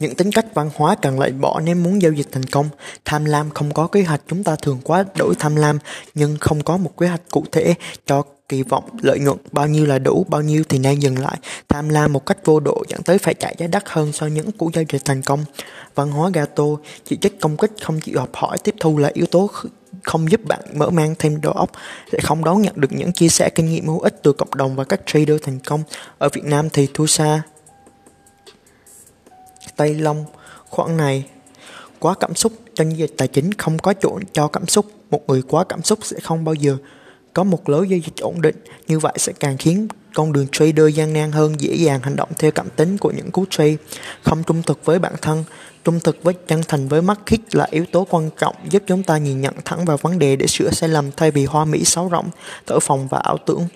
những tính cách văn hóa cần loại bỏ nếu muốn giao dịch thành công. Tham lam không có kế hoạch chúng ta thường quá đổi tham lam, nhưng không có một kế hoạch cụ thể cho kỳ vọng, lợi nhuận, bao nhiêu là đủ, bao nhiêu thì nên dừng lại. Tham lam một cách vô độ dẫn tới phải trả giá đắt hơn so những cú giao dịch thành công. Văn hóa gato, chỉ trích công kích, không chịu học hỏi, tiếp thu là yếu tố không giúp bạn mở mang thêm đầu óc, sẽ không đón nhận được những chia sẻ kinh nghiệm hữu ích từ cộng đồng và các trader thành công. Ở Việt Nam thì thua xa Tây Long. Khoảng này, quá cảm xúc trong giao dịch tài chính không có chỗ cho cảm xúc. Một người quá cảm xúc sẽ không bao giờ có một lối giao dịch ổn định. Như vậy sẽ càng khiến con đường trader gian nan hơn, dễ dàng hành động theo cảm tính của những cú trade. Không trung thực với bản thân, trung thực với chân thành với mắt khích là yếu tố quan trọng giúp chúng ta nhìn nhận thẳng vào vấn đề để sửa sai lầm thay vì hoa mỹ sáo rỗng, thở phòng và ảo tưởng.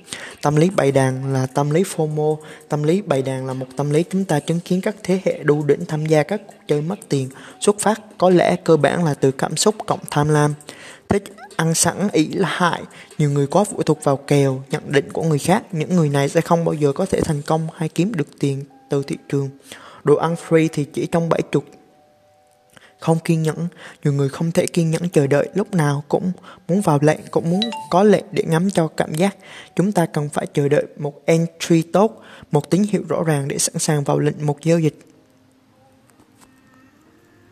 Tâm lý bày đàn là tâm lý fomo, tâm lý bày đàn là một tâm lý chúng ta chứng kiến các thế hệ đu đỉnh tham gia các cuộc chơi mất tiền, xuất phát. Có lẽ cơ bản là từ cảm xúc cộng tham lam thích ăn sẵn ý là hại. Nhiều người quá phụ thuộc vào kèo, nhận định của người khác. Những người này sẽ không bao giờ có thể thành công hay kiếm được tiền từ thị trường. Đồ ăn free thì chỉ trong bảy chục. Không kiên nhẫn. Nhiều người không thể kiên nhẫn chờ đợi lúc nào cũng muốn vào lệnh cũng muốn có lệnh để ngắm cho cảm giác. Chúng ta cần phải chờ đợi một entry tốt, một tín hiệu rõ ràng để sẵn sàng vào lệnh một giao dịch.